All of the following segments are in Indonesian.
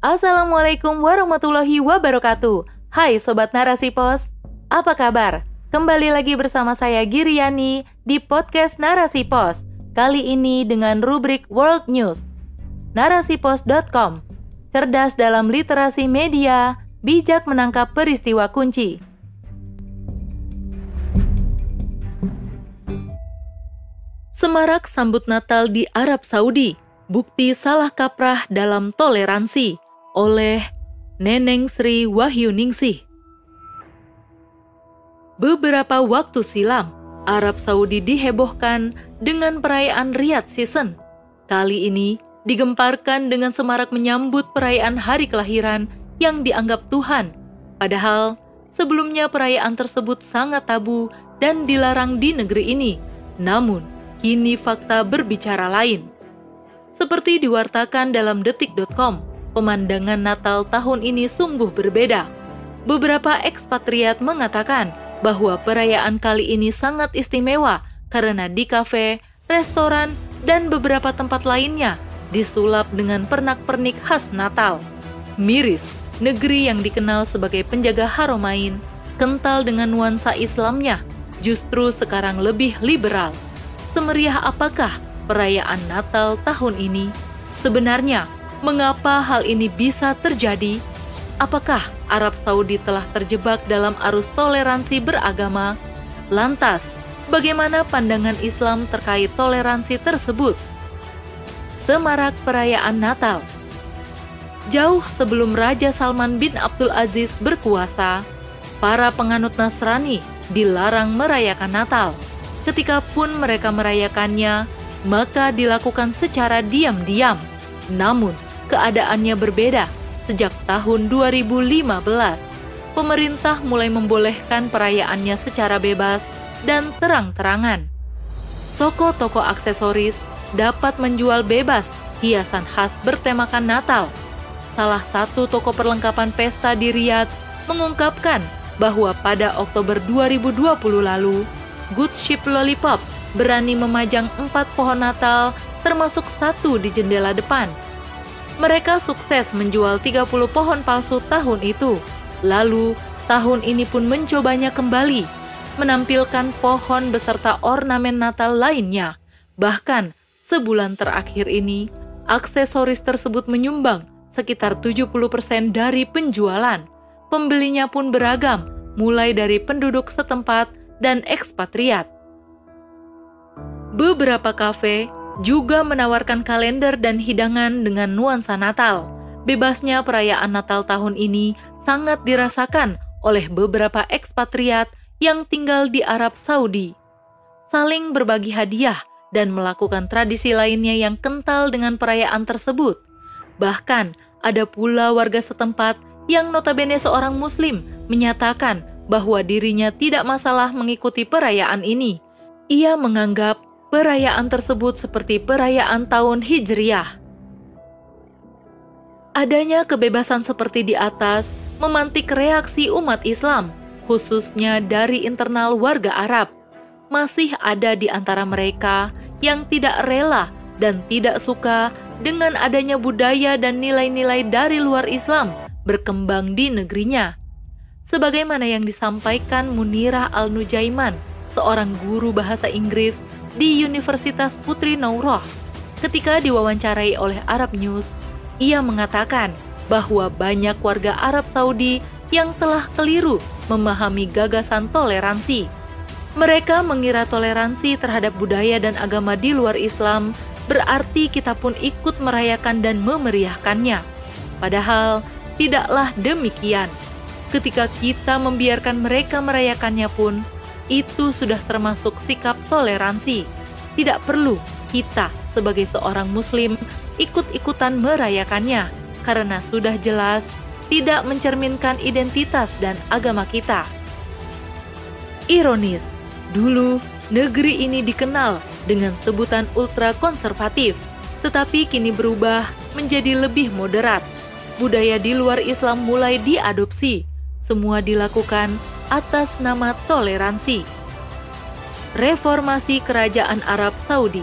Assalamualaikum warahmatullahi wabarakatuh. Hai Sobat Narasi Pos, apa kabar? Kembali lagi bersama saya Giriani di podcast Narasi Pos. Kali ini dengan rubrik World News. Narasipos.com Cerdas dalam literasi media, bijak menangkap peristiwa kunci. Semarak sambut Natal di Arab Saudi, bukti salah kaprah dalam toleransi oleh Neneng Sri Wahyuningsih. Beberapa waktu silam, Arab Saudi dihebohkan dengan perayaan Riyadh Season. Kali ini digemparkan dengan semarak menyambut perayaan hari kelahiran yang dianggap Tuhan. Padahal sebelumnya perayaan tersebut sangat tabu dan dilarang di negeri ini. Namun, kini fakta berbicara lain. Seperti diwartakan dalam detik.com, pemandangan Natal tahun ini sungguh berbeda. Beberapa ekspatriat mengatakan bahwa perayaan kali ini sangat istimewa karena di kafe, restoran, dan beberapa tempat lainnya disulap dengan pernak-pernik khas Natal. Miris, negeri yang dikenal sebagai penjaga Haromain, kental dengan nuansa Islamnya, justru sekarang lebih liberal. Semeriah apakah perayaan Natal tahun ini? Sebenarnya, mengapa hal ini bisa terjadi? Apakah Arab Saudi telah terjebak dalam arus toleransi beragama? Lantas, bagaimana pandangan Islam terkait toleransi tersebut? Semarak perayaan Natal Jauh sebelum Raja Salman bin Abdul Aziz berkuasa, para penganut Nasrani dilarang merayakan Natal. Ketika pun mereka merayakannya, maka dilakukan secara diam-diam. Namun, keadaannya berbeda sejak tahun 2015. Pemerintah mulai membolehkan perayaannya secara bebas dan terang-terangan. Toko-toko aksesoris dapat menjual bebas hiasan khas bertemakan Natal salah satu toko perlengkapan pesta di Riyadh, mengungkapkan bahwa pada Oktober 2020 lalu, Good Ship Lollipop berani memajang empat pohon Natal termasuk satu di jendela depan. Mereka sukses menjual 30 pohon palsu tahun itu. Lalu, tahun ini pun mencobanya kembali, menampilkan pohon beserta ornamen Natal lainnya. Bahkan, sebulan terakhir ini, aksesoris tersebut menyumbang sekitar 70% dari penjualan. Pembelinya pun beragam, mulai dari penduduk setempat dan ekspatriat. Beberapa kafe juga menawarkan kalender dan hidangan dengan nuansa Natal. Bebasnya perayaan Natal tahun ini sangat dirasakan oleh beberapa ekspatriat yang tinggal di Arab Saudi. Saling berbagi hadiah dan melakukan tradisi lainnya yang kental dengan perayaan tersebut – Bahkan ada pula warga setempat yang notabene seorang muslim menyatakan bahwa dirinya tidak masalah mengikuti perayaan ini. Ia menganggap perayaan tersebut seperti perayaan tahun Hijriah. Adanya kebebasan seperti di atas memantik reaksi umat Islam, khususnya dari internal warga Arab. Masih ada di antara mereka yang tidak rela dan tidak suka dengan adanya budaya dan nilai-nilai dari luar Islam berkembang di negerinya. Sebagaimana yang disampaikan Munirah Al-Nujaiman, seorang guru bahasa Inggris di Universitas Putri Nauroh. Ketika diwawancarai oleh Arab News, ia mengatakan bahwa banyak warga Arab Saudi yang telah keliru memahami gagasan toleransi. Mereka mengira toleransi terhadap budaya dan agama di luar Islam berarti kita pun ikut merayakan dan memeriahkannya. Padahal tidaklah demikian. Ketika kita membiarkan mereka merayakannya pun, itu sudah termasuk sikap toleransi. Tidak perlu kita sebagai seorang muslim ikut-ikutan merayakannya karena sudah jelas tidak mencerminkan identitas dan agama kita. Ironis, dulu negeri ini dikenal dengan sebutan ultra konservatif, tetapi kini berubah menjadi lebih moderat. Budaya di luar Islam mulai diadopsi, semua dilakukan atas nama toleransi. Reformasi Kerajaan Arab Saudi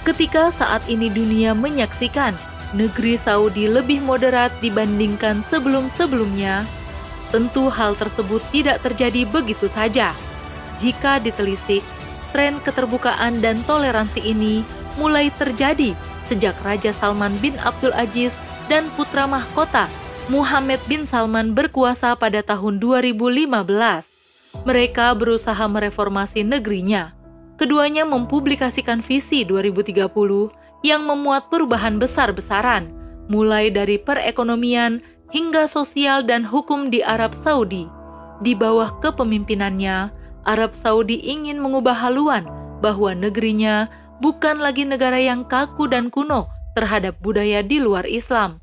Ketika saat ini dunia menyaksikan negeri Saudi lebih moderat dibandingkan sebelum-sebelumnya, tentu hal tersebut tidak terjadi begitu saja. Jika ditelisik, tren keterbukaan dan toleransi ini mulai terjadi sejak Raja Salman bin Abdul Aziz dan putra mahkota Muhammad bin Salman berkuasa pada tahun 2015. Mereka berusaha mereformasi negerinya. Keduanya mempublikasikan visi 2030 yang memuat perubahan besar-besaran, mulai dari perekonomian hingga sosial dan hukum di Arab Saudi. Di bawah kepemimpinannya, Arab Saudi ingin mengubah haluan bahwa negerinya bukan lagi negara yang kaku dan kuno terhadap budaya di luar Islam,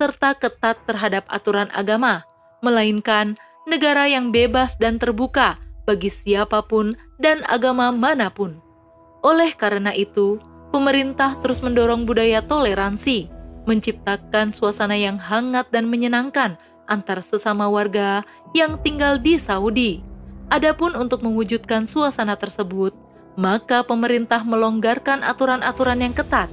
serta ketat terhadap aturan agama, melainkan negara yang bebas dan terbuka bagi siapa pun dan agama mana pun. Oleh karena itu, pemerintah terus mendorong budaya toleransi, menciptakan suasana yang hangat dan menyenangkan antar sesama warga yang tinggal di Saudi. Adapun untuk mewujudkan suasana tersebut, maka pemerintah melonggarkan aturan-aturan yang ketat.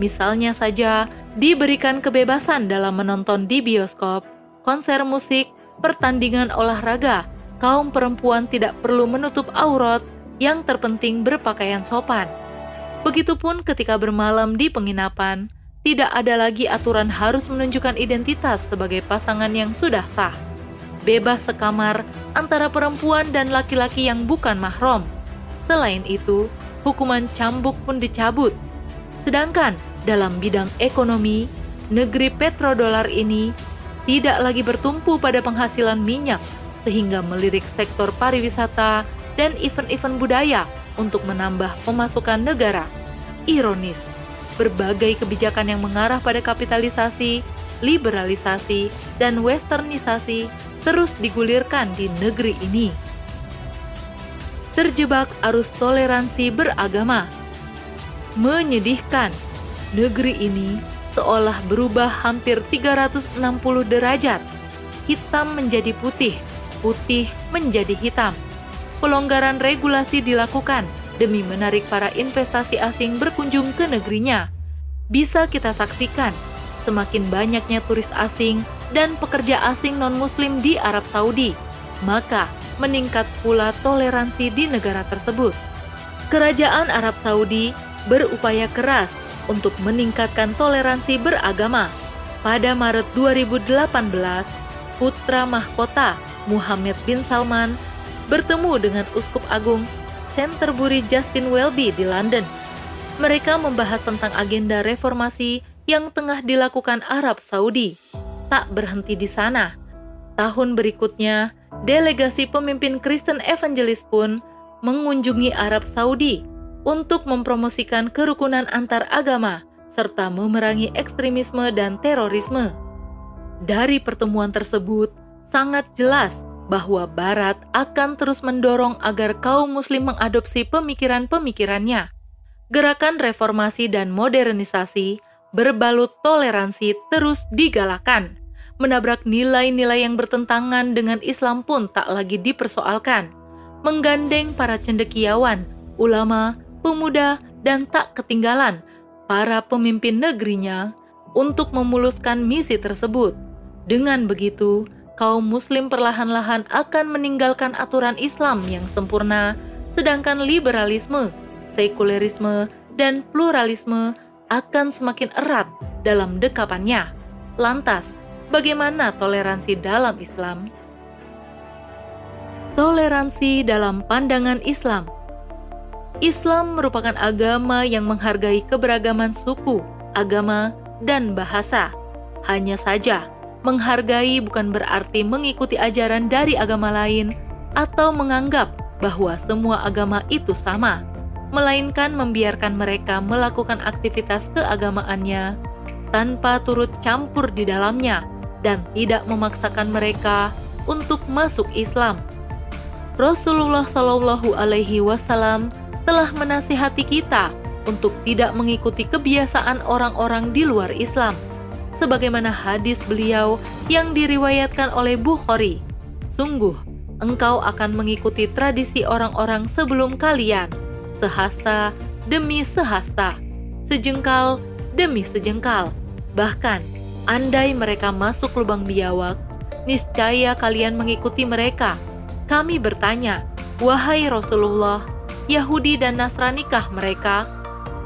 Misalnya saja, diberikan kebebasan dalam menonton di bioskop, konser musik, pertandingan olahraga, kaum perempuan tidak perlu menutup aurat, yang terpenting berpakaian sopan. Begitupun ketika bermalam di penginapan, tidak ada lagi aturan harus menunjukkan identitas sebagai pasangan yang sudah sah. Bebas sekamar antara perempuan dan laki-laki yang bukan mahram. Selain itu, hukuman cambuk pun dicabut. Sedangkan dalam bidang ekonomi, negeri petrodolar ini tidak lagi bertumpu pada penghasilan minyak sehingga melirik sektor pariwisata dan event-event budaya untuk menambah pemasukan negara. Ironis, berbagai kebijakan yang mengarah pada kapitalisasi, liberalisasi, dan westernisasi terus digulirkan di negeri ini. Terjebak arus toleransi beragama. Menyedihkan negeri ini seolah berubah hampir 360 derajat. Hitam menjadi putih, putih menjadi hitam. Pelonggaran regulasi dilakukan demi menarik para investasi asing berkunjung ke negerinya. Bisa kita saksikan, semakin banyaknya turis asing dan pekerja asing non-muslim di Arab Saudi, maka meningkat pula toleransi di negara tersebut. Kerajaan Arab Saudi berupaya keras untuk meningkatkan toleransi beragama. Pada Maret 2018, putra mahkota Muhammad bin Salman bertemu dengan Uskup Agung Canterbury Justin Welby di London. Mereka membahas tentang agenda reformasi yang tengah dilakukan Arab Saudi. Tak berhenti di sana. Tahun berikutnya, delegasi pemimpin Kristen Evangelis pun mengunjungi Arab Saudi untuk mempromosikan kerukunan antar agama serta memerangi ekstremisme dan terorisme. Dari pertemuan tersebut, sangat jelas bahwa Barat akan terus mendorong agar kaum Muslim mengadopsi pemikiran-pemikirannya. Gerakan reformasi dan modernisasi berbalut toleransi terus digalakan. Menabrak nilai-nilai yang bertentangan dengan Islam pun tak lagi dipersoalkan. Menggandeng para cendekiawan, ulama, pemuda, dan tak ketinggalan para pemimpin negerinya untuk memuluskan misi tersebut. Dengan begitu, kaum Muslim perlahan-lahan akan meninggalkan aturan Islam yang sempurna, sedangkan liberalisme, sekulerisme, dan pluralisme akan semakin erat dalam dekapannya. Lantas, bagaimana toleransi dalam Islam? Toleransi dalam pandangan Islam Islam merupakan agama yang menghargai keberagaman suku, agama, dan bahasa. Hanya saja, menghargai bukan berarti mengikuti ajaran dari agama lain atau menganggap bahwa semua agama itu sama, melainkan membiarkan mereka melakukan aktivitas keagamaannya tanpa turut campur di dalamnya dan tidak memaksakan mereka untuk masuk Islam. Rasulullah Shallallahu Alaihi Wasallam telah menasihati kita untuk tidak mengikuti kebiasaan orang-orang di luar Islam, sebagaimana hadis beliau yang diriwayatkan oleh Bukhari. Sungguh, engkau akan mengikuti tradisi orang-orang sebelum kalian, sehasta demi sehasta, sejengkal demi sejengkal, Bahkan, andai mereka masuk lubang biawak, niscaya kalian mengikuti mereka. Kami bertanya, Wahai Rasulullah, Yahudi dan Nasranikah mereka?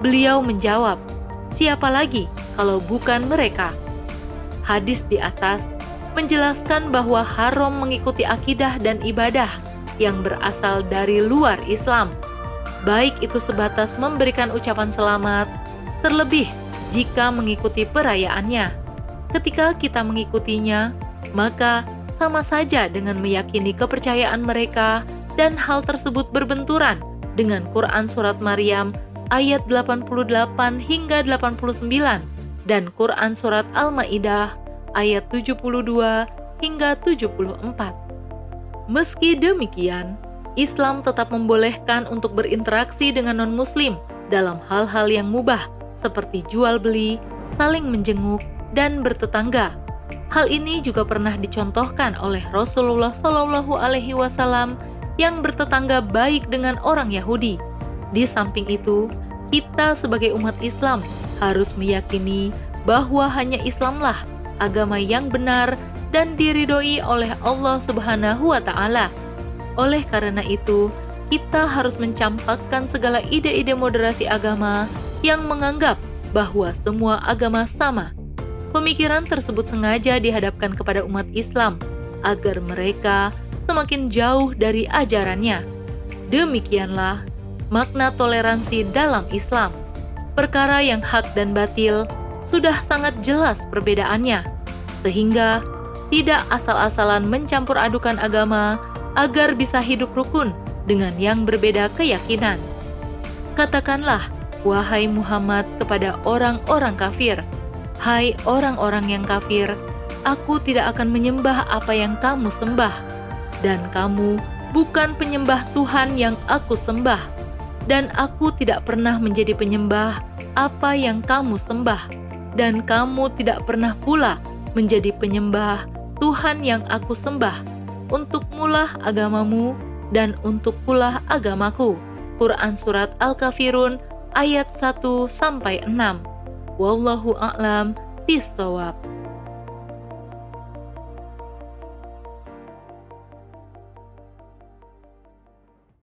Beliau menjawab, Siapa lagi kalau bukan mereka? Hadis di atas menjelaskan bahwa haram mengikuti akidah dan ibadah yang berasal dari luar Islam, baik itu sebatas memberikan ucapan selamat, terlebih jika mengikuti perayaannya. Ketika kita mengikutinya, maka sama saja dengan meyakini kepercayaan mereka dan hal tersebut berbenturan dengan Quran Surat Maryam ayat 88 hingga 89 dan Quran Surat Al-Ma'idah ayat 72 hingga 74. Meski demikian, Islam tetap membolehkan untuk berinteraksi dengan non-muslim dalam hal-hal yang mubah seperti jual beli, saling menjenguk, dan bertetangga. Hal ini juga pernah dicontohkan oleh Rasulullah Wasallam yang bertetangga baik dengan orang Yahudi di samping itu, kita sebagai umat Islam harus meyakini bahwa hanya Islamlah agama yang benar dan diridhoi oleh Allah Subhanahu wa taala. Oleh karena itu, kita harus mencampakkan segala ide-ide moderasi agama yang menganggap bahwa semua agama sama. Pemikiran tersebut sengaja dihadapkan kepada umat Islam agar mereka semakin jauh dari ajarannya. Demikianlah makna toleransi dalam Islam. Perkara yang hak dan batil sudah sangat jelas perbedaannya, sehingga tidak asal-asalan mencampur adukan agama agar bisa hidup rukun dengan yang berbeda keyakinan. Katakanlah, wahai Muhammad kepada orang-orang kafir, hai orang-orang yang kafir, aku tidak akan menyembah apa yang kamu sembah, dan kamu bukan penyembah Tuhan yang aku sembah dan aku tidak pernah menjadi penyembah apa yang kamu sembah, dan kamu tidak pernah pula menjadi penyembah Tuhan yang aku sembah, untuk mulah agamamu dan untuk pula agamaku. Quran Surat Al-Kafirun ayat 1 sampai 6. Wallahu a'lam bishawab.